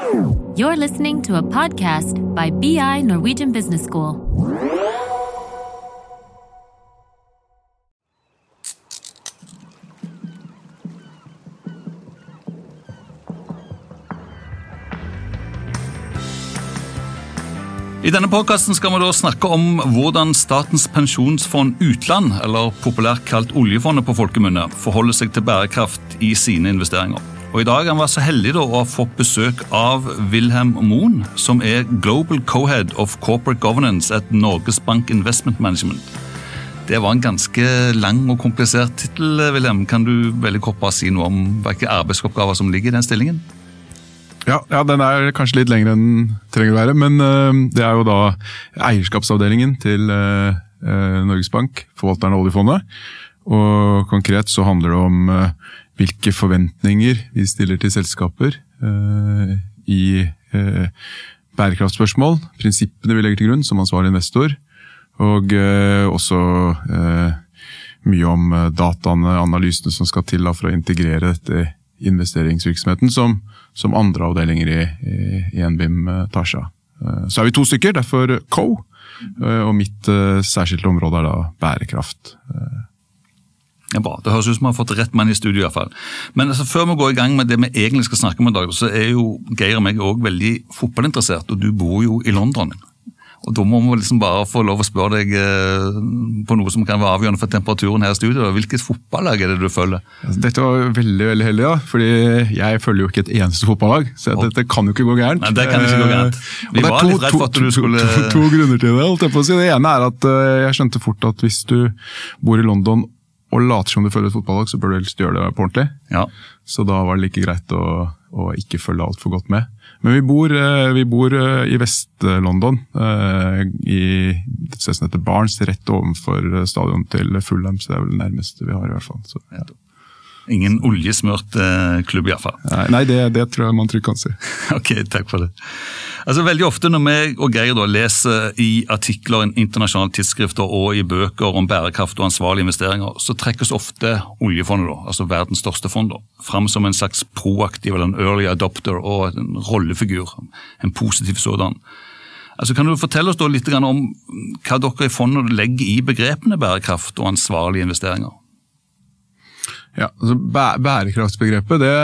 You're listening to a podcast by BI Norwegian Business School. I denne podkasten skal vi da snakke om hvordan Statens pensjonsfond utland, eller populært kalt oljefondet på folkemunne, forholder seg til bærekraft i sine investeringer. Og I dag han vært så heldig da, å ha fått besøk av Wilhelm Moen, som er Global Co-Head of Corporate Governance at Norges Bank Investment Management. Det var en ganske lang og komplisert tittel, Wilhelm. Kan du veldig kort bare si noe om hvilke arbeidsoppgaver som ligger i den stillingen? Ja, ja, den er kanskje litt lengre enn den trenger å være. Men uh, det er jo da eierskapsavdelingen til uh, uh, Norges Bank, forvalteren av oljefondet. Og konkret så handler det om hvilke forventninger vi stiller til selskaper i bærekraftspørsmål. Prinsippene vi legger til grunn som ansvarlig investor. Og også mye om dataene, analysene som skal til for å integrere dette investeringsvirksomheten som, som andre avdelinger i, i, i NBIM eh, tar seg av. Eh, så er vi to stykker, derfor Co. Eh, og mitt særskilte område er da bærekraft. Ja, bra. Det høres ut som vi har fått rett mann i studio. i hvert fall. Men altså, før vi går i gang med det vi egentlig skal snakke om i dag, så er jo Geir og meg også veldig fotballinteressert, og du bor jo i London. Og Da må vi liksom bare få lov å spørre deg eh, på noe som kan være avgjørende for temperaturen her i studio. Hvilket fotballag er det du følger? Altså, dette var veldig veldig heldig, ja. fordi jeg følger jo ikke et eneste fotballag. Så oh. dette kan jo ikke gå gærent. Nei, det kan ikke gå gærent. Vi var to, litt redd for at du skulle to, to, to, grunner til det. holdt jeg på å si. Det ene er at eh, jeg skjønte fort at hvis du bor i London og later som du følger et fotballag, så bør du helst gjøre det på ordentlig. Ja. Så da var det like greit å, å ikke følge altfor godt med. Men vi bor, eh, vi bor eh, i Vest-London, eh, i et sted som heter Barnes, rett overfor stadionet til Fulham. Så det er vel det nærmeste vi har, i hvert fall. Så, ja. Ingen oljesmørt klubb, iallfall. Nei, det, det tror jeg man trygt kan si. ok, takk for det. Altså Veldig ofte når vi og Geir da leser i artikler i internasjonale tidsskrifter og i bøker om bærekraft og ansvarlige investeringer, så trekkes ofte oljefondet, da, altså verdens største fond, da, fram som en slags proaktiv eller en early adopter og en rollefigur. En positiv sådan. Altså Kan du fortelle oss litt om hva dere i fondet legger i begrepene bærekraft og ansvarlige investeringer? Ja, altså Bærekraftsbegrepet det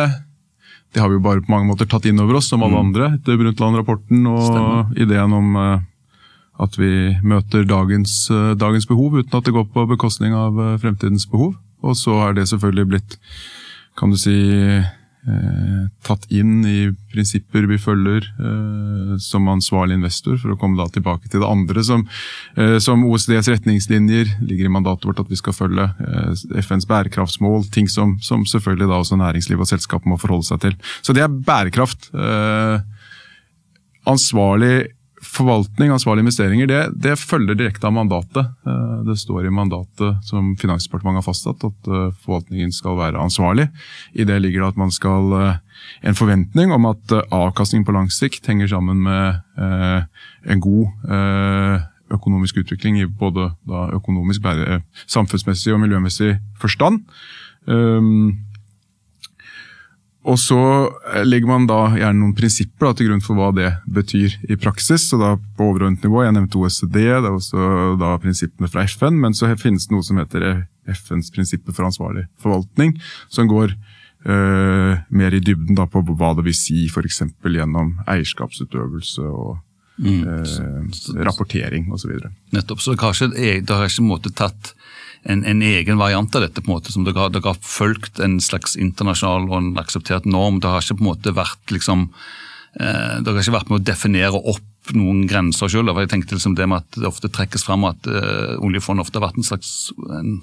det har vi jo bare på mange måter tatt inn over oss, som alle mm. andre, etter Brundtland-rapporten og Stemmer. ideen om uh, at vi møter dagens, uh, dagens, behov uten at det går på bekostning av uh, fremtidens behov. Og så er det selvfølgelig blitt, kan du si, Eh, tatt inn i prinsipper vi følger eh, som ansvarlig investor, for å komme da tilbake til det andre som, eh, som OECDs retningslinjer ligger i mandatet vårt at vi skal følge. Eh, FNs bærekraftsmål, ting som, som, selvfølgelig da også næringsliv og selskap må forholde seg til. Så det er bærekraft. Eh, ansvarlig forvaltning, ansvarlige investeringer, det, det, følger direkte av mandatet. Eh, det står i mandatet som Finansdepartementet har fastsatt, at eh, forvaltningen skal være ansvarlig. I det ligger det at man skal eh, en forventning om at avkastning på lang sikt henger sammen med en god økonomisk utvikling i både økonomisk, samfunnsmessig og miljømessig forstand. Um, og så eh, legger man da gjerne noen prinsipper da, til grunn for hva det betyr i praksis. så da på overordnet nivå, Jeg nevnte OECD, det er også da prinsippene fra FN. Men så finnes det noe som heter FNs prinsipper for ansvarlig forvaltning. Som går øh, mer i dybden da, på hva det vil si f.eks. gjennom eierskapsutøvelse og mm. øh, rapportering osv. Nettopp, så kanskje det har ikke måte tatt en, en, egen variant av dette, på en måte, som dere, dere har fulgt en slags internasjonal og en akseptert norm. Det har ikke på en måte vært liksom, eh, Dere har ikke vært med å definere opp noen grenser selv. Jeg tenkte liksom det med at det ofte trekkes fram at eh, oljefondet ofte har vært en slags en,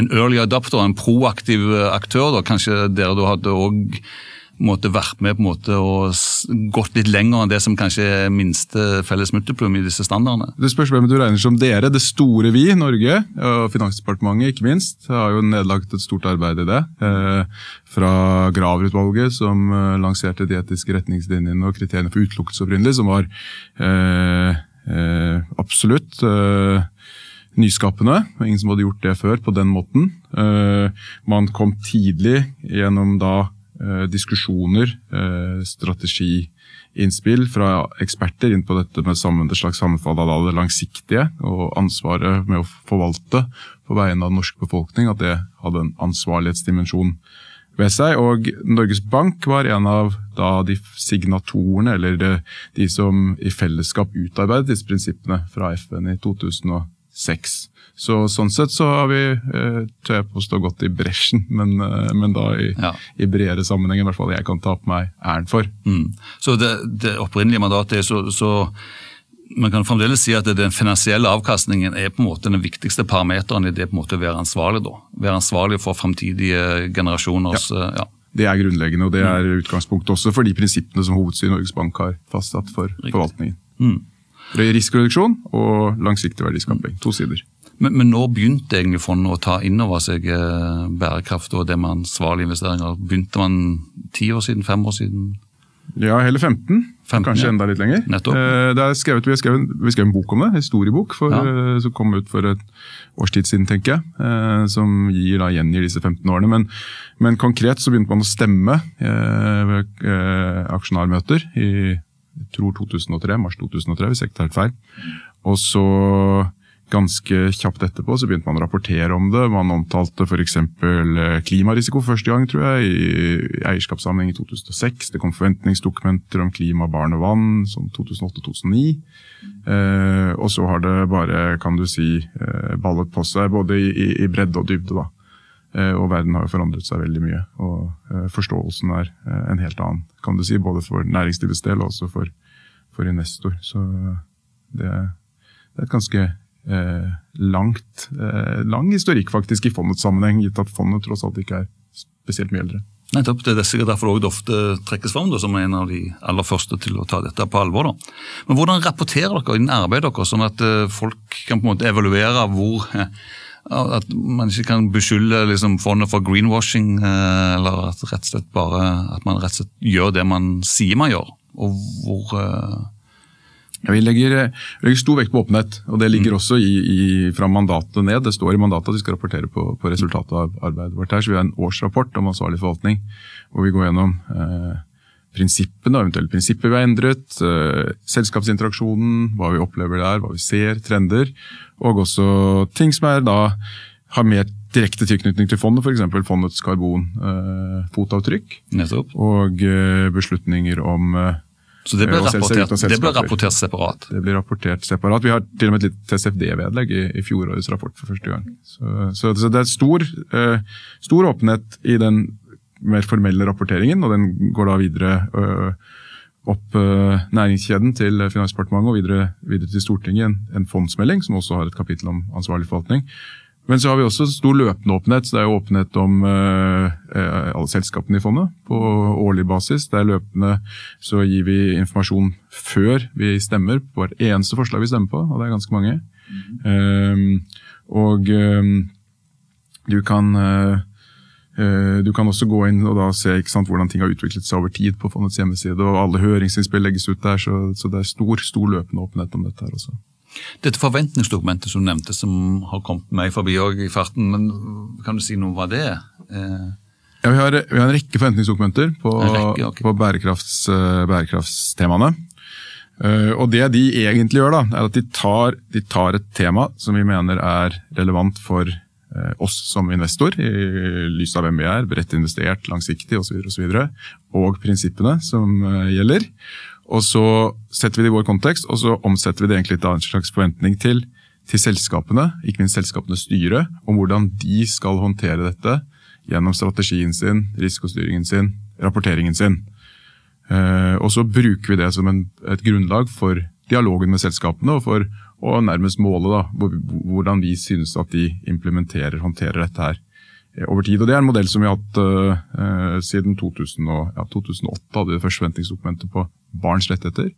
en early adapter, en proaktiv aktør. Da. Kanskje dere da hadde òg måte vært med på en måte og gått litt lenger enn det som kanskje er minste felles multiplum i disse standardene? Det spørs hvem du regner som dere. Det store vi, Norge, og Finansdepartementet ikke minst, har jo nedlagt et stort arbeid i det. Eh, fra Graver-utvalget, som eh, lanserte de etiske retningslinjene og kriteriene for utelukkelse opprinnelig, som var eh, absolutt nyskapende. Ingen som hadde gjort det før på den måten. Man kom tidlig gjennom da diskusjoner, eh, strategiinnspill fra eksperter inn på dette med sammen, det slags sammenfall av det langsiktige og ansvaret med å forvalte på vegne av den norske befolkning, at det hadde en ansvarlighetsdimensjon ved seg. Og Norges Bank var en av de signatorene, eller de, som i fellesskap utarbeidet disse prinsippene fra FN i 2006. Så Sånn sett så har vi eh, tør jeg påstå gått i bresjen, men, eh, men da i, ja. i, bredere sammenheng, i hvert fall jeg kan ta på meg æren for. Mm. Så det, det, opprinnelige mandatet er så, så man kan fremdeles si at den finansielle avkastningen er på en måte den viktigste parameteren i det på en måte å være ansvarlig. da. Være ansvarlig for framtidige generasjoners ja. ja. Det er grunnleggende, og det er utgangspunktet også for de prinsippene som hovedstyret i Norges Bank har fastsatt for Riktig. forvaltningen. Mm. Risikoreduksjon og langsiktig verdiskaping. To sider. Men, men nå begynte egentlig fondet å ta inn over seg eh, bærekraft og det med ansvarlige investeringer. Begynte man ti år siden, fem år siden? Ja, hele 15. 15 Kanskje ja. enda litt lenger. Eh, skrevet, vi, har skrevet, vi skrev en bok om det, en historiebok, for, ja. Eh, som kom ut for et års tid siden, tenker jeg. Som gir, da, gjengir disse 15 årene. Men, men, konkret så begynte man å stemme ved aksjonærmøter i jeg tror 2003, mars 2003, hvis jeg ikke tar helt feil. Og så Ganske kjapt etterpå så begynte man å rapportere om det. Man omtalte f.eks. Eh, klimarisiko første gang, tror jeg, i eierskapssammenheng i 2006. Det kom forventningsdokumenter om klima, barn og vann, sånn 2008-2009. Eh, og så har det bare, kan du si, eh, ballet på seg, både i, i, bredde og dybde. da. Eh, og verden har jo forandret seg veldig mye. Og eh, forståelsen er eh, en helt annen, kan du si. Både for næringslivets del og også for, for investor. Så det, det er et ganske eh, langt, eh, lang historikk faktisk i fondets sammenheng, gitt at fondet tross alt ikke er spesielt mye eldre. Nettopp, Det er sikkert derfor det ofte trekkes fram som en av de aller første til å ta dette på alvor. Da. Men Hvordan rapporterer dere innen arbeidet deres, sånn at folk kan på en måte evaluere hvor at man ikke kan beskylde liksom, fondet for greenwashing, eh, eller at, rett og slett bare, at man rett og slett gjør det man sier man gjør. Og hvor ja, vi legger, legger, stor vekt på åpenhet, og det ligger mm. også i, i, fra mandatet ned. Det står i mandatet at vi skal rapportere på, på resultatet av arbeidet vårt. her, så Vi har en årsrapport om ansvarlig forvaltning, hvor vi går gjennom eh, prinsippene, og eventuelle prinsipper vi har endret, eh, selskapsinteraksjonen, hva vi opplever der, hva vi ser, trender, og også ting som er da har mer direkte tilknytning til fondet, f.eks. fondets karbonfotavtrykk. Eh, og eh, beslutninger om eh, så det blir, rapportert, det blir rapportert, separat? Det blir rapportert separat. Vi har til og med et litt TCFD-vedlegg i, i, fjorårets rapport for første gang. Så, så, så det er stor, uh, stor, åpenhet i den mer formelle rapporteringen, og den går da videre uh, opp uh, næringskjeden til Finansdepartementet og videre, videre til Stortinget. En, en fondsmelding som også har et kapittel om ansvarlig forvaltning. Men så har vi også stor løpende åpenhet. så Det er jo åpenhet om uh, alle selskapene i fondet på årlig basis. Det er løpende så gir vi informasjon før vi stemmer på hvert eneste forslag vi stemmer på, og det er ganske mange. Mm. Um, og um, du kan uh, du kan også gå inn og se sant, hvordan ting har utviklet seg over tid på fondets hjemmeside. og Alle høringsinnspill legges ut der, så, så det er stor, stor løpende åpenhet om dette. her også. Dette forventningsdokumentet som du nevnte, som har kommet meg forbi i farten, men kan du si noe om hva det er? Eh... Ja, vi har, vi har, en rekke forventningsdokumenter på, rekke, okay. på bærekrafts, uh, bærekraftstemaene. Uh, og det de egentlig gjør, da, er at de tar, de tar et tema som vi mener er relevant for oss som investor, i lys av hvem vi er, bredt investert, langsiktig osv., og, så videre, og prinsippene som gjelder. Og så setter vi det i vår kontekst, og så omsetter vi det egentlig til en slags forventning til, til selskapene, ikke minst selskapenes styre, om hvordan de skal håndtere dette gjennom strategien sin, risikostyringen sin, rapporteringen sin. Eh, og så bruker vi det som en, et grunnlag for dialogen med selskapene, og for å nærmest måle da, hvordan vi synes at de implementerer, håndterer dette her Eh, over tid. Og Det er en modell som vi har hatt uh, siden 2000 og, ja, 2008. hadde vi det første forventningsdokumentet på barns rettigheter.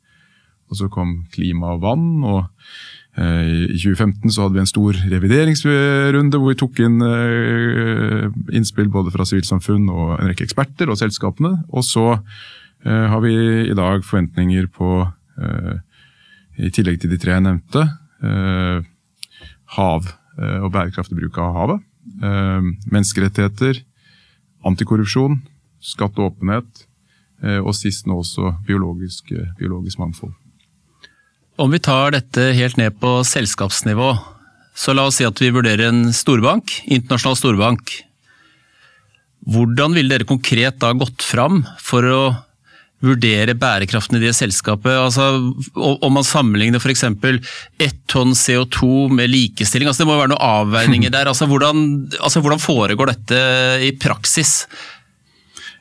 Og Så kom klima og vann. og uh, I 2015 så hadde vi en stor revideringsrunde hvor vi tok inn uh, innspill både fra sivilsamfunn og en rekke eksperter og selskapene. Og så har vi i dag forventninger på, i tillegg til de tre jeg nevnte, hav og bærekraftig bruk av havet. Eh, menneskerettigheter, antikorrupsjon, skatteåpenhet, og sist nå også biologisk, biologisk mangfold. Om vi tar dette helt ned på selskapsnivå, så la oss si at vi vurderer en storbank, internasjonal storbank. Hvordan ville dere konkret da gått fram for å vurdere bærekraften i det selskapet? Altså, om man sammenligner f.eks. ett tonn CO2 med likestilling, altså det må være noen avveininger der. Altså, hvordan, altså, hvordan foregår dette i praksis?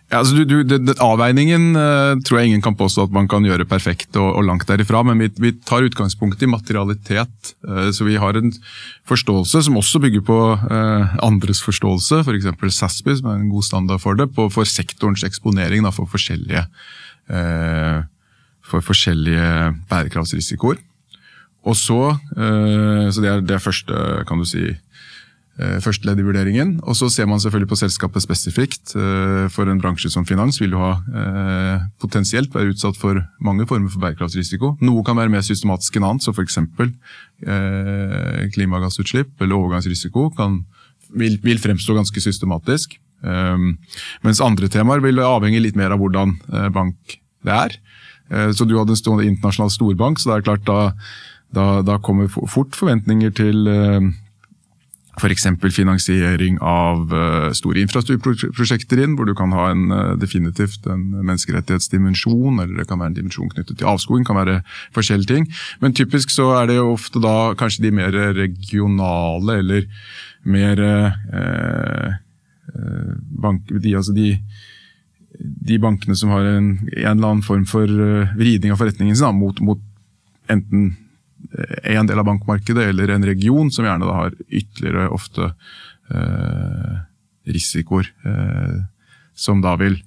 Ja, altså du, du, det, avveiningen uh, tror jeg ingen kan påstå at man kan gjøre perfekt og, og langt derifra, men vi, vi, tar utgangspunkt i materialitet. Uh, så vi har en forståelse som også bygger på uh, andres forståelse, f.eks. For SASPI, som er en god standard for det, på, for sektorens eksponering da, for, forskjellige, for forskjellige bærekraftsrisikoer. Og så, så det er det første, kan du si, Eh, første ledd i vurderingen. Og så ser man selvfølgelig på selskapet spesifikt. Eh, for en bransje som finans vil jo ha eh, potensielt være utsatt for mange former for bærekraftsrisiko. Noe kan være mer systematisk enn annet, så f.eks. klimagassutslipp eller overgangsrisiko kan, vil, vil, fremstå ganske systematisk. Mens andre temaer vil avhenge litt mer av hvordan bank det er. Så du hadde en stående internasjonal storbank, så det er klart da, da, da kommer fort forventninger til F.eks. finansiering av store infrastrukturprosjekter inn, hvor du kan ha en, definitivt en menneskerettighetsdimensjon, eller det kan være en dimensjon knyttet til avskoging, kan være forskjellige ting. Men typisk så er det ofte da kanskje de mer regionale, eller mer uh, bank, de, altså de, de, bankene som har en, en eller annen form for vridning av forretningen sin mot, mot enten en del av bankmarkedet eller en region som gjerne har ytterligere ofte eh, risikoer. Eh, som da vil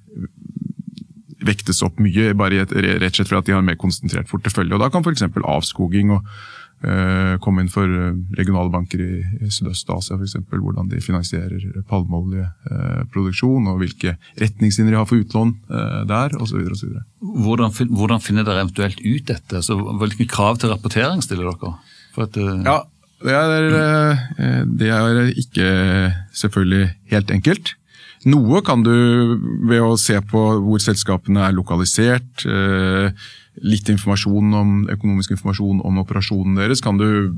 vektes opp mye, bare rett og slett fordi de har en mer konsentrert portefølje. Og Da kan f.eks. avskoging og Eh, komme inn for eh, regionale banker i Sydøst-Asia f.eks. Hvordan de finansierer palmeoljeproduksjon, og hvilke retningslinjer de har for utlån eh, der osv. Hvordan, hvordan finner dere eventuelt ut dette? Så hvilke krav til rapportering stiller dere? At, ja, det er, det er ikke selvfølgelig helt enkelt. Noe kan du ved å se på hvor selskapene er lokalisert, litt informasjon om, økonomisk informasjon om operasjonen deres, kan du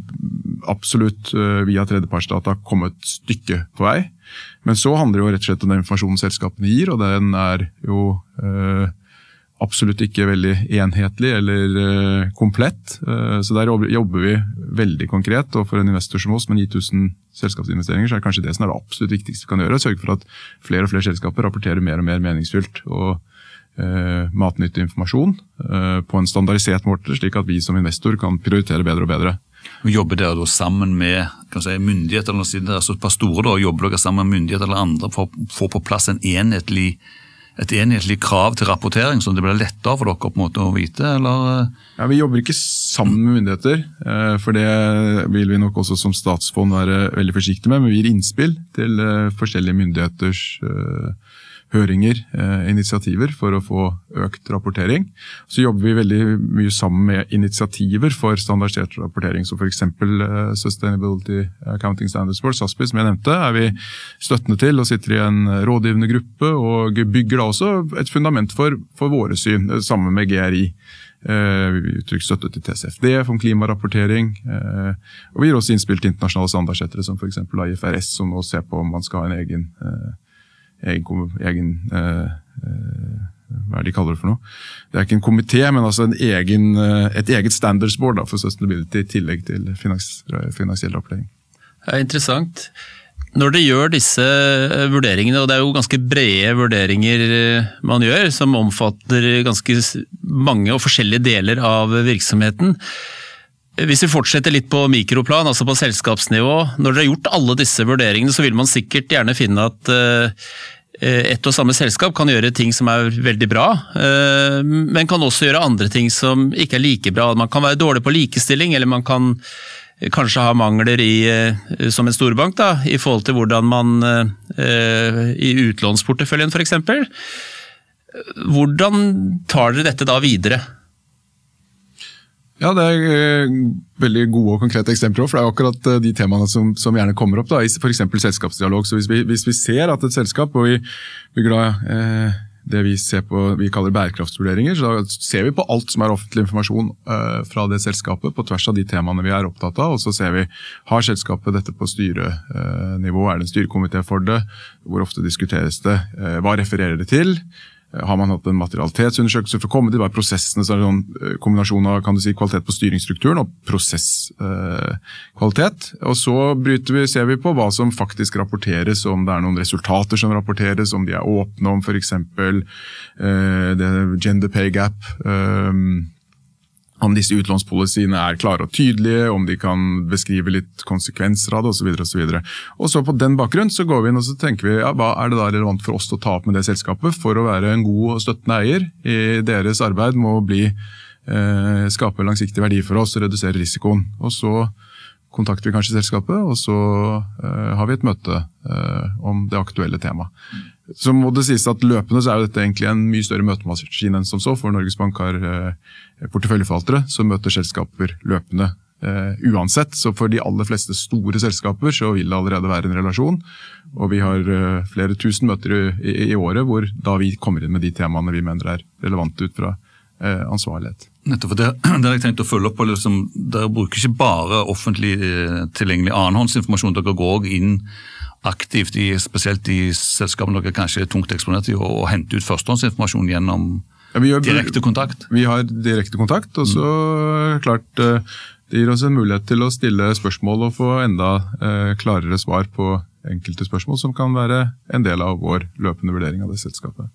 absolutt eh, via tredjepartsdata komme et stykke på vei. Men så handler det jo rett og slett om den informasjonen selskapene gir, og den er jo eh, absolutt ikke veldig enhetlig eller eh, komplett. Eh, så der jobber vi veldig konkret, og for en investor som oss med 9000 selskapsinvesteringer, så er det kanskje det som er det absolutt viktigste vi kan gjøre. Sørge for at flere og flere selskaper rapporterer mer og mer meningsfylt. og matnyttig informasjon eh, på en standardisert måte, slik at vi som investor kan prioritere bedre og bedre. Og Jobber dere da sammen med si, myndigheter eller siden dere er såpass store, da, jobber dere sammen med myndigheter eller andre for å få på plass en enhetlig, et enhetlig krav til rapportering, så det blir lettere for dere på en måte å vite? eller? Ja, Vi jobber ikke sammen med myndigheter, eh, for det vil vi nok også som statsfond være veldig forsiktige med. Men vi gir innspill til eh, forskjellige myndigheters høringer, eh, initiativer, for å få økt rapportering. Så jobber vi veldig mye sammen med initiativer for standardisert rapportering, som f.eks. Eh, Sustainability Accounting Standards Board, SASPI, som jeg nevnte, er vi støttende til og sitter i en rådgivende gruppe, og bygger da også et fundament for, for våre syn, eh, sammen med GRI. Vi uttrykker støtte til TCFD for klimarapportering. Og vi gir også innspill til internasjonale standardsettere, som f.eks. IFRS, som nå ser på om man skal ha en egen egen, egen eh, eh, hva er det de kaller det for noe? Det er ikke en komité, men altså egen, eh, et eget standards board da, for sustainability i tillegg til finans, finansiell opplæring. Det er interessant. Når dere gjør disse vurderingene, og det er jo ganske brede vurderinger man gjør, som omfatter ganske mange og forskjellige deler av virksomheten, hvis vi fortsetter litt på mikroplan, altså på selskapsnivå. Når dere har gjort alle disse vurderingene, så vil man sikkert gjerne finne at eh, ett og samme selskap kan gjøre ting som er veldig bra, eh, men kan også gjøre andre ting som ikke er like bra. Man kan være dårlig på likestilling, eller man kan kanskje ha mangler i, eh, som en storbank da, i forhold til hvordan man i utlånsporteføljen f.eks. Hvordan tar dere dette da videre? Ja, det er eh, veldig gode og konkrete eksempler. For det er akkurat eh, de temaene som, som gjerne kommer opp. da, F.eks. selskapsdialog. Så hvis vi, hvis vi, ser at et selskap, og vi bygger da eh, det vi, på, vi kaller bærekraftsvurderinger, så da ser vi på alt som er offentlig informasjon eh, fra det selskapet, på tvers av de temaene vi er opptatt av. Og så ser vi har selskapet dette på styrenivå, er det en styrekomité for det, hvor ofte diskuteres det, hva refererer det til? Eh, har man hatt en materialitetsundersøkelse for å komme til hva er prosessene? så er det sånn eh, kombinasjon av kan du si, kvalitet på styringsstrukturen og prosesskvalitet. Eh, og så vi, ser vi på hva som faktisk rapporteres, om det er noen resultater som rapporteres, om de er åpne om f.eks. Eh, gender pay gap. Eh, om disse utlånspolisiene er klare og tydelige, om de kan beskrive litt konsekvenser av det osv. Og, så og, og så på den bakgrunn så går vi inn og så tenker vi ja, hva er det da relevant for oss å ta opp med det selskapet for å være en god og støttende eier i deres arbeid med å bli, eh, skape langsiktig verdi for oss og redusere risikoen. Og så kontakter vi kanskje selskapet, og så eh, har vi et møte eh, om det aktuelle temaet. Så må det sies at Løpende så er jo dette egentlig en mye større møtemaskin enn som så. For Norges Bank har eh, porteføljeforvaltere som møter selskaper løpende uh, uansett. Så for de aller fleste store selskaper så vil det allerede være en relasjon. Og vi har uh, flere tusen møter i, i, året hvor da vi kommer inn med de temaene vi mener er relevante ut fra ansvarlighet. Nettopp, det, det har jeg tenkt å følge opp på. Liksom, dere bruker ikke bare offentlig tilgjengelig annenhåndsinformasjon, dere går inn aktivt i spesielt i selskapene dere kanskje er tungt eksponert i, å hente ut førstehåndsinformasjon gjennom ja, gjør, direkte kontakt? Vi har direkte kontakt, og så mm. klart eh, det gir oss en mulighet til å stille spørsmål og få enda eh, klarere svar på enkelte spørsmål som kan være en del av vår løpende vurdering av det selskapet.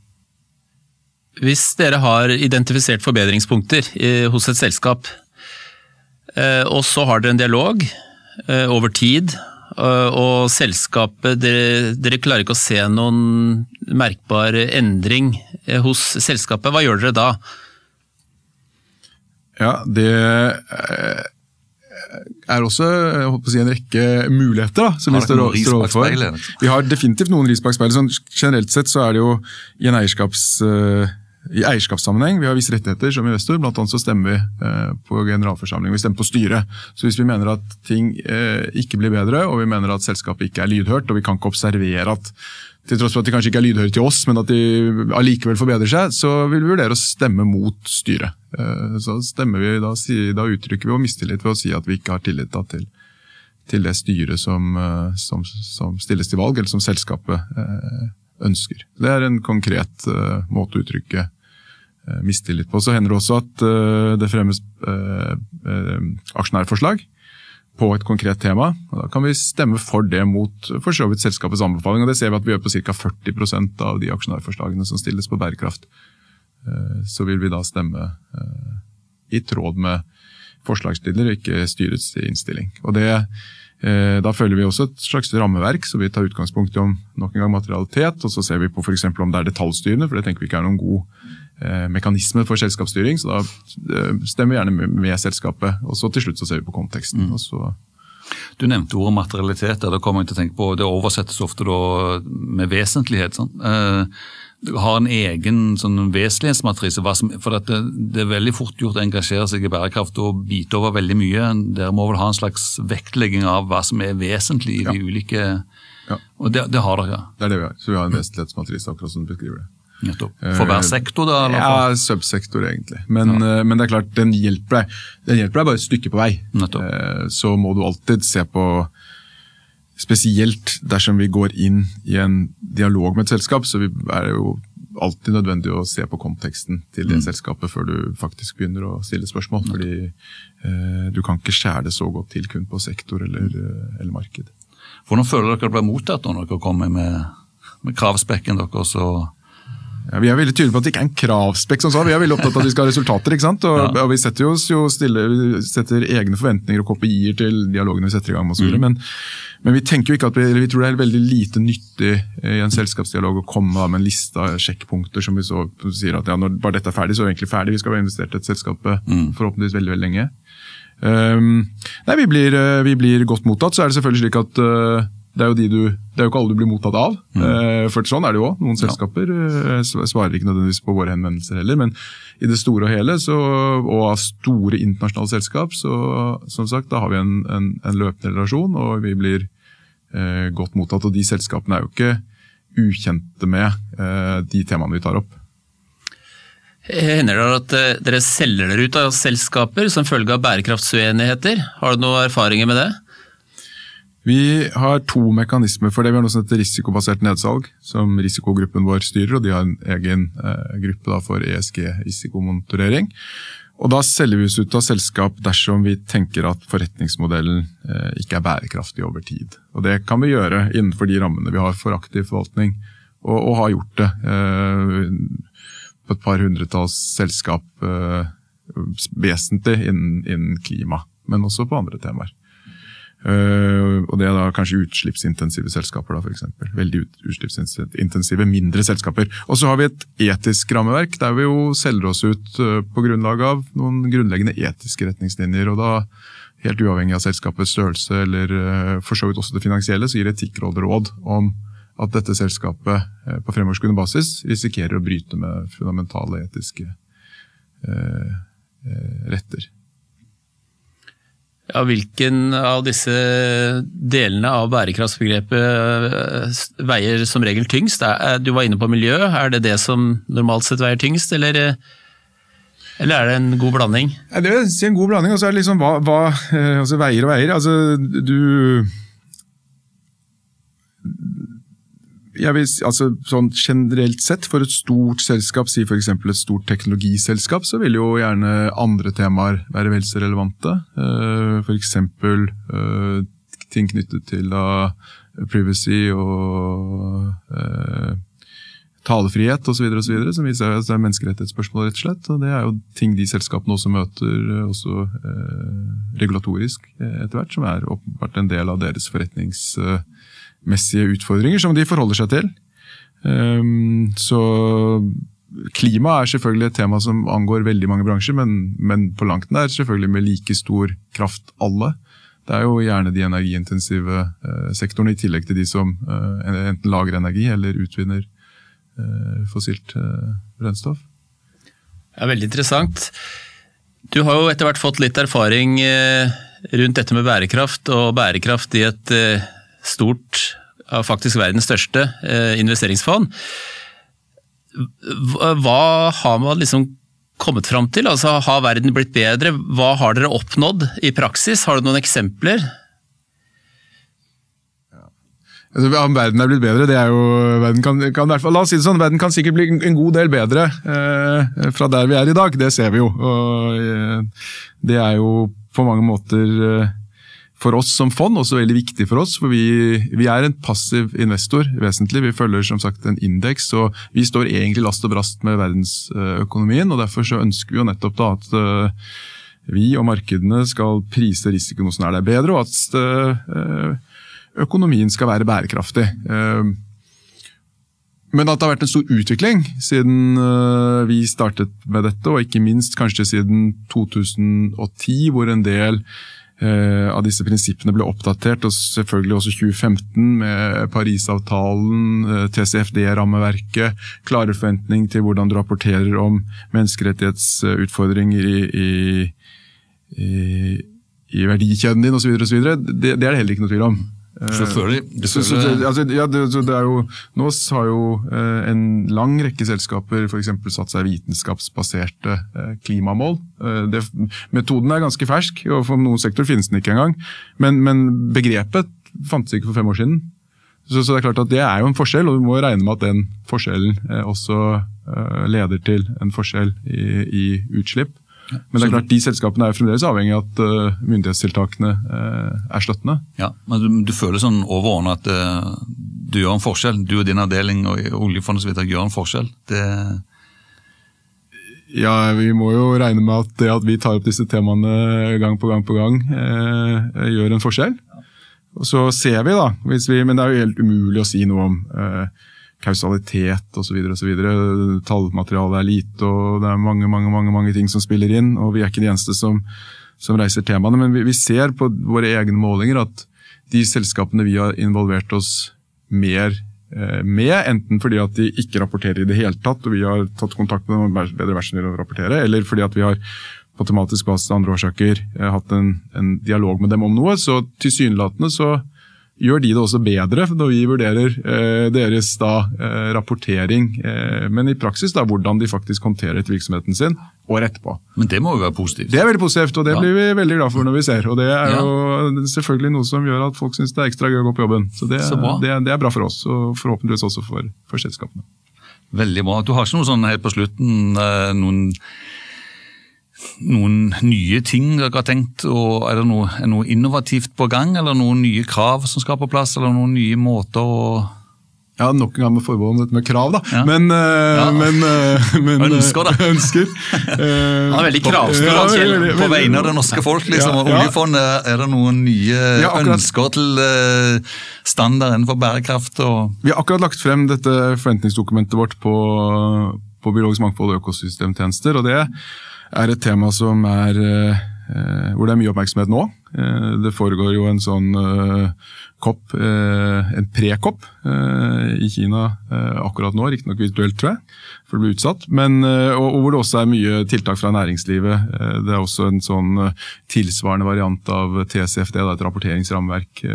Hvis dere har identifisert forbedringspunkter hos et selskap, eh, og så har dere en dialog over tid, og selskapet dere, dere klarer ikke å se noen merkbar endring Eh, hos selskapet. Hva gjør dere da? Ja, det eh, er også si, en rekke muligheter da, som vi står, står overfor. Vi har definitivt noen ris bak speilet. Sånn, generelt sett så er det jo i en eierskaps... I eierskapssammenheng. Vi har visse rettigheter som investor, blant annet så stemmer vi eh, på generalforsamling. Vi stemmer på styret. Så hvis vi mener at ting eh, ikke blir bedre, og vi mener at selskapet ikke er lydhørt, og vi kan ikke observere at til tross for at de kanskje ikke er lydhøre til oss, men at de allikevel forbedrer seg, så vil vi vurdere å stemme mot styret. Eh, så stemmer vi, da, da uttrykker vi vår mistillit ved å si at vi ikke har tillit til, til, det styret som, som, som, stilles til valg, eller som selskapet ønsker. Det er en konkret måte å uttrykke Eh, mistillit på. Så hender det også at eh, det fremmes eh, aksjonærforslag på et konkret tema. og Da kan vi stemme for det mot for så vidt selskapets anbefaling. og Det ser vi at vi gjør på ca. 40% av de aksjonærforslagene som stilles på bærekraft. Så vil vi da stemme i tråd med forslagsstiller, ikke styrets innstilling. Og det, Da følger vi også et slags rammeverk, så vi tar utgangspunkt i om nok en gang materialitet. Og så ser vi på f.eks. om det er detaljstyrende, for det tenker vi ikke er noen god Eh, mekanisme for selskapsstyring, så da eh, stemmer vi gjerne med selskapet. Og så til slutt så ser vi på konteksten. og så du nevnte ordet materialitet. Det kommer jeg til å tenke på, Det oversettes ofte med vesentlighet. Sånn. Du har en egen sånn vesentlighetsmatrise. For det, det, er veldig fort gjort å engasjere seg i bærekraft og bite over veldig mye. Dere må vel ha en slags vektlegging av hva som er vesentlig i de ja. ulike ja. Og det, det, har dere? Det er det vi har. Så vi har en vesentlighetsmatrise, akkurat som du beskriver det. For hver sektor, da? Eller? Ja, subsektor, egentlig. Men, ja. Eh, men, det er klart, den hjelper deg den hjelper deg bare et stykke på vei. Nettopp. Eh, så må du alltid se på Spesielt dersom vi går inn i en dialog med et selskap, så er det jo alltid nødvendig å se på konteksten til det mm. selskapet før du faktisk begynner å stille spørsmål. Fordi eh, du kan ikke skjære det så godt til kun på sektor eller, eller marked. Hvordan føler dere dere ble mottatt når dere kommer med, med kravspekken deres og ja, vi er veldig tydelige på at det ikke er en kravspekk. som sa. Vi er veldig opptatt av at vi skal ha resultater. ikke sant? Og, ja. og Vi setter jo, jo stille, vi setter egne forventninger og kopier til dialogene vi setter i gang. Og så mm. men, men, vi tenker jo ikke at vi, vi tror det er veldig lite nyttig i en selskapsdialog å komme med en liste av sjekkpunkter som vi så sier at ja, når bare dette er ferdig, så er vi egentlig ferdig. Vi skal ha investert i et selskap mm. forhåpentligvis veldig veldig lenge. Um, nei, vi blir, vi blir, godt mottatt. Så er det selvfølgelig slik at uh, Det er jo, de du, det er jo ikke alle du blir mottatt av. Mm. For sånn er det jo òg. Noen selskaper ja. svarer ikke nødvendigvis på våre henvendelser heller. Men i det store og hele, så, og av store internasjonale selskap, så som sagt, da har vi en, en, en løpende relasjon, og vi blir eh, godt mottatt. Og de selskapene er jo ikke ukjente med eh, de temaene vi tar opp. Hender det at eh, dere selger dere ut av selskaper som følge av bærekraftsuenigheter? Har du noen erfaringer med det? Vi har to mekanismer for det. Vi har noe som heter risikobasert nedsalg, som risikogruppen vår styrer. og De har en egen eh, gruppe for ESG-risikomonitorering. Og Da selger vi oss ut av selskap dersom vi tenker at forretningsmodellen eh, ikke er bærekraftig over tid. Og Det kan vi gjøre innenfor de rammene vi har for aktiv forvaltning, og, og har gjort det. Eh, på et par hundretalls selskap eh, vesentlig innen, innen, klima, men også på andre temaer. Uh, og Det er da kanskje utslippsintensive selskaper, da, f.eks. Veldig utslippsintensive mindre selskaper. Og så har vi et etisk rammeverk der vi jo selger oss ut uh, på grunnlag av noen grunnleggende etiske retningslinjer. og da Helt uavhengig av selskapets størrelse eller uh, for så vidt også det finansielle, så gir Etikkrådet råd om at dette selskapet på fremoverskuende basis risikerer å bryte med fundamentale etiske retter. Ja, hvilken av disse delene av bærekraftsbegrepet veier som regel tyngst? Du var inne på miljø, er det det som normalt sett veier tyngst, eller, eller er det en god blanding? Det er en god blanding, og så er det liksom hva, hva altså veier og veier. Altså, du jeg vil, altså, sånn Generelt sett, for et stort selskap, si f.eks. et stort teknologiselskap, så vil jo gjerne andre temaer være vel så relevante. Uh, F.eks. Uh, ting knyttet til da, privacy og uh, talefrihet osv., som viser seg at det er menneskerettighetsspørsmål, rett og slett. Og det er jo ting de selskapene også møter, uh, også regulatorisk etter hvert, som er åpenbart en del av deres forretnings messige utfordringer som de forholder seg til. Ehm, så klima er selvfølgelig et tema som angår veldig mange bransjer, men, men på langt nær selvfølgelig med like stor kraft alle. Det er jo gjerne de energiintensive eh, sektorene, i tillegg til de som eh, enten lager energi eller utvinner eh, fossilt brennstoff. Ja, veldig interessant. Du har jo etter hvert fått litt erfaring rundt dette med bærekraft, og bærekraft i et stort, faktisk verdens største eh, investeringsfond. Hva har man liksom kommet fram til? Altså, har verden blitt bedre? Hva har dere oppnådd i praksis? Har du noen eksempler? Altså, om verden er blitt bedre, det er jo verden kan, kan, La oss si det sånn, verden kan sikkert bli en god del bedre eh, fra der vi er i dag. Det ser vi jo. Og, eh, det er jo på mange måter eh, for oss som fond også veldig viktig for oss. For vi, vi, er en passiv investor, vesentlig. Vi følger som sagt en indeks, og vi står egentlig last og brast med verdensøkonomien. og Derfor så ønsker vi jo nettopp da at uh, vi og markedene skal prise risikoen er det bedre, og at uh, økonomien skal være bærekraftig. Uh, men at det har vært en stor utvikling siden vi startet med dette, og ikke minst kanskje siden 2010, hvor en del Eh, av disse prinsippene ble oppdatert, og selvfølgelig også 2015 med Parisavtalen, eh, TCFD-rammeverket, klare forventning til hvordan du rapporterer om menneskerettighetsutfordringer i, i, i, i verdikjeden din osv. Det, det er det heller ikke noe tvil om. Selvfølgelig. Altså, ja, det, det, jo, nå har jo eh, en lang rekke selskaper for satt seg vitenskapsbaserte eh, klimamål. Eh, det, metoden er ganske fersk, og for noen sektorer finnes den ikke engang. Men, men begrepet fantes ikke for fem år siden. Så, så, det er klart at det er jo en forskjell, og du må regne med at den forskjellen også leder til en forskjell i, i utslipp. Men det er klart, de selskapene er fremdeles avhengig av at uh, myndighetstiltakene uh, er støttende. Ja, men du, føler sånn overordnet at uh, du gjør en forskjell. Du og din avdeling og oljefondet så vidt, gjør en forskjell. Det ja, vi må jo regne med at det at vi tar opp disse temaene gang på gang på gang, gjør en forskjell. Og så ser vi, da, vi, men det er jo helt umulig å si noe om kausalitet osv. Tallmaterialet er lite, og det er mange, mange, mange, mange ting som spiller inn. og Vi er ikke de eneste som, som reiser temaene, men vi, vi, ser på våre egne målinger at de selskapene vi har involvert oss mer eh, med, enten fordi at de ikke rapporterer i det hele tatt, og vi har tatt kontakt med dem bedre versjoner å rapportere, eller fordi at vi har på tematisk basis andre årsaker eh, hatt en, en dialog med dem om noe. Så tilsynelatende så gjør de det også bedre når vi vurderer eh, deres da, eh, rapportering, eh, men i praksis da, hvordan de faktisk håndterer virksomheten sin året etterpå. Men det må jo være positivt? Det er veldig positivt, og det ja. blir vi veldig glad for når vi ser. Og det er jo selvfølgelig noe som gjør at folk syns det er ekstra gøy å gå på jobben. Så det, Så det, det, er bra for oss, og forhåpentligvis også for, for selskapene. Veldig bra. Du har ikke noe sånn helt på slutten eh, noen noen nye ting dere har tenkt, og er det noe, er noe, innovativt på gang? Eller noen nye krav som skal på plass, eller noen nye måter å ja, Nok en gang med forbehold om dette med krav, da. Ja. Men, uh, ja. men, uh, men uh, Ønsker, da. ønsker. Han er veldig kravstor, ja, Kjell. På vegne av det norske folk. liksom, og Oljefondet, er det noen nye ønsker til standard innenfor bærekraft? Og... Vi har akkurat lagt frem dette forventningsdokumentet vårt på, på biologisk mangfold og økosystemtjenester. og det er et tema som er eh, hvor det er mye oppmerksomhet nå. Eh, det foregår jo en sånn kopp, eh, en pre-kopp i Kina akkurat nå, riktignok virtuelt, tror jeg, for det blir utsatt. Men, og, hvor det også er mye tiltak fra næringslivet. Det er også en sånn tilsvarende variant av TCFD, da, et rapporteringsrammeverk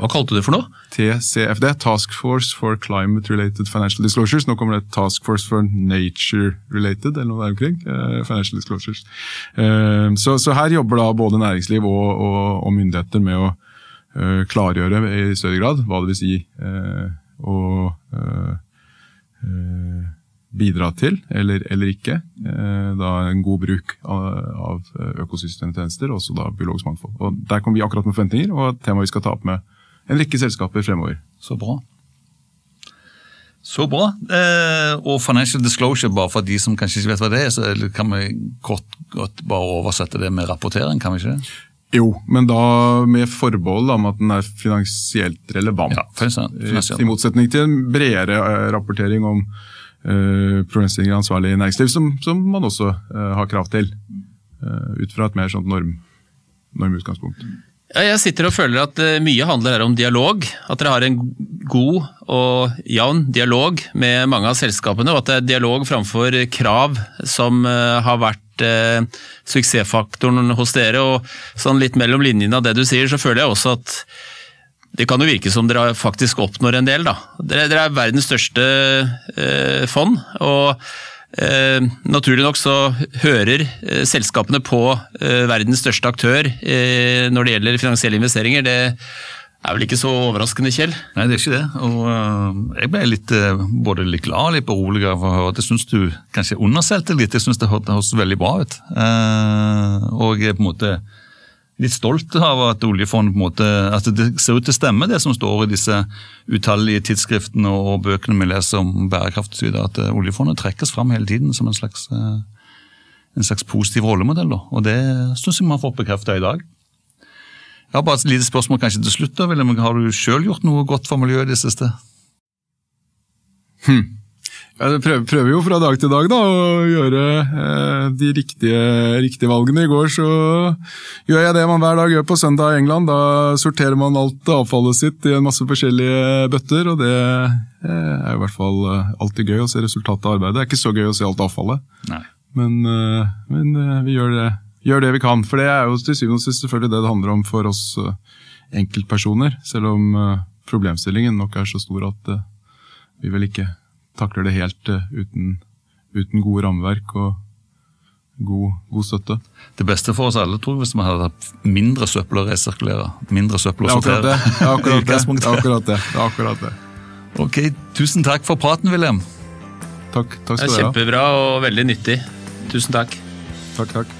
hva kalte du det for noe? TCFD, Task Force for Climate Related Financial Disclosures. Nå kommer det Task Force for Nature Related, eller noe der omkring. Uh, financial Disclosures. Uh, så, så, her jobber da både næringsliv og, og, og myndigheter med å uh, klargjøre i større grad hva det vil si å bidra til, eller, eller ikke, da en god bruk av, av økosystemtjenester, også da biologisk mangfold. Og Der kommer vi akkurat med forventninger, og et tema vi skal ta opp med en rekke selskaper fremover. Så bra. Så bra. Eh, og financial disclosure, bare for de som kanskje ikke vet hva det er, så kan vi kort, godt bare oversette det med rapportering, kan vi ikke det? Jo, men da med forbehold om at den er finansielt relevant. Ja, finansielt. I motsetning til en bredere eh, rapportering om uh, problemstillinger ansvarlig i næringsliv, som, som man også uh, har krav til. Uh, ut fra et mer sånt norm, normutgangspunkt. Jeg sitter og føler at eh, mye handler her om dialog. At dere har en god og jevn dialog med mange av selskapene, og at det er dialog framfor krav som eh, har vært eh, suksessfaktoren hos dere. og sånn Litt mellom linjene av det du sier, så føler jeg også at det kan jo virke som dere faktisk oppnår en del. da. Dere, dere er verdens største eh, fond. og Eh, naturlig nok så hører eh, selskapene på eh, verdens største aktør når det gjelder finansielle investeringer. Det er vel ikke så overraskende, Kjell? Nei, det er ikke det. Og jeg ble litt, både litt glad og litt beroliget av å høre at jeg syns du kanskje undersolgte litt. Jeg syns det hørtes veldig bra ut. Og på en måte litt stolt av at oljefondet på en måte, at det ser ut til å stemme, det som står i disse utallige tidsskriftene og bøkene vi leser om bærekraft osv. At eh, oljefondet trekkes fram hele tiden som en slags, eh, en slags positiv rollemodell. Og det syns jeg vi har fått bekrefta i dag. Jeg har bare et lite spørsmål kanskje til slutt. da, William. Har du sjøl gjort noe godt for miljøet i det siste? Hmm. Jeg prøver, prøver, jo fra dag til dag da, å gjøre eh, de riktige, riktige, valgene. I går så gjør jeg det man hver dag gjør på søndag i England. Da sorterer man alt avfallet sitt i en masse forskjellige bøtter. og Det eh, er i hvert fall eh, alltid gøy å se resultatet av arbeidet. Det er ikke så gøy å se alt avfallet, men, eh, men vi gjør det, gjør det, vi kan. For det er jo til syvende og sist selvfølgelig det det handler om for oss enkeltpersoner. Selv om problemstillingen nok er så stor at vi vel ikke takler det helt uh, uten, uten, gode rammeverk og god, god, støtte. Det beste for oss alle tror jeg, hvis vi hadde hatt mindre søppel å resirkulere. Mindre søppel å sortere. Det er akkurat det. det, er akkurat det. det, er akkurat det. Ok, Tusen takk for praten, William. Takk, takk skal du ha. Kjempebra og veldig nyttig. Tusen takk. Takk, takk.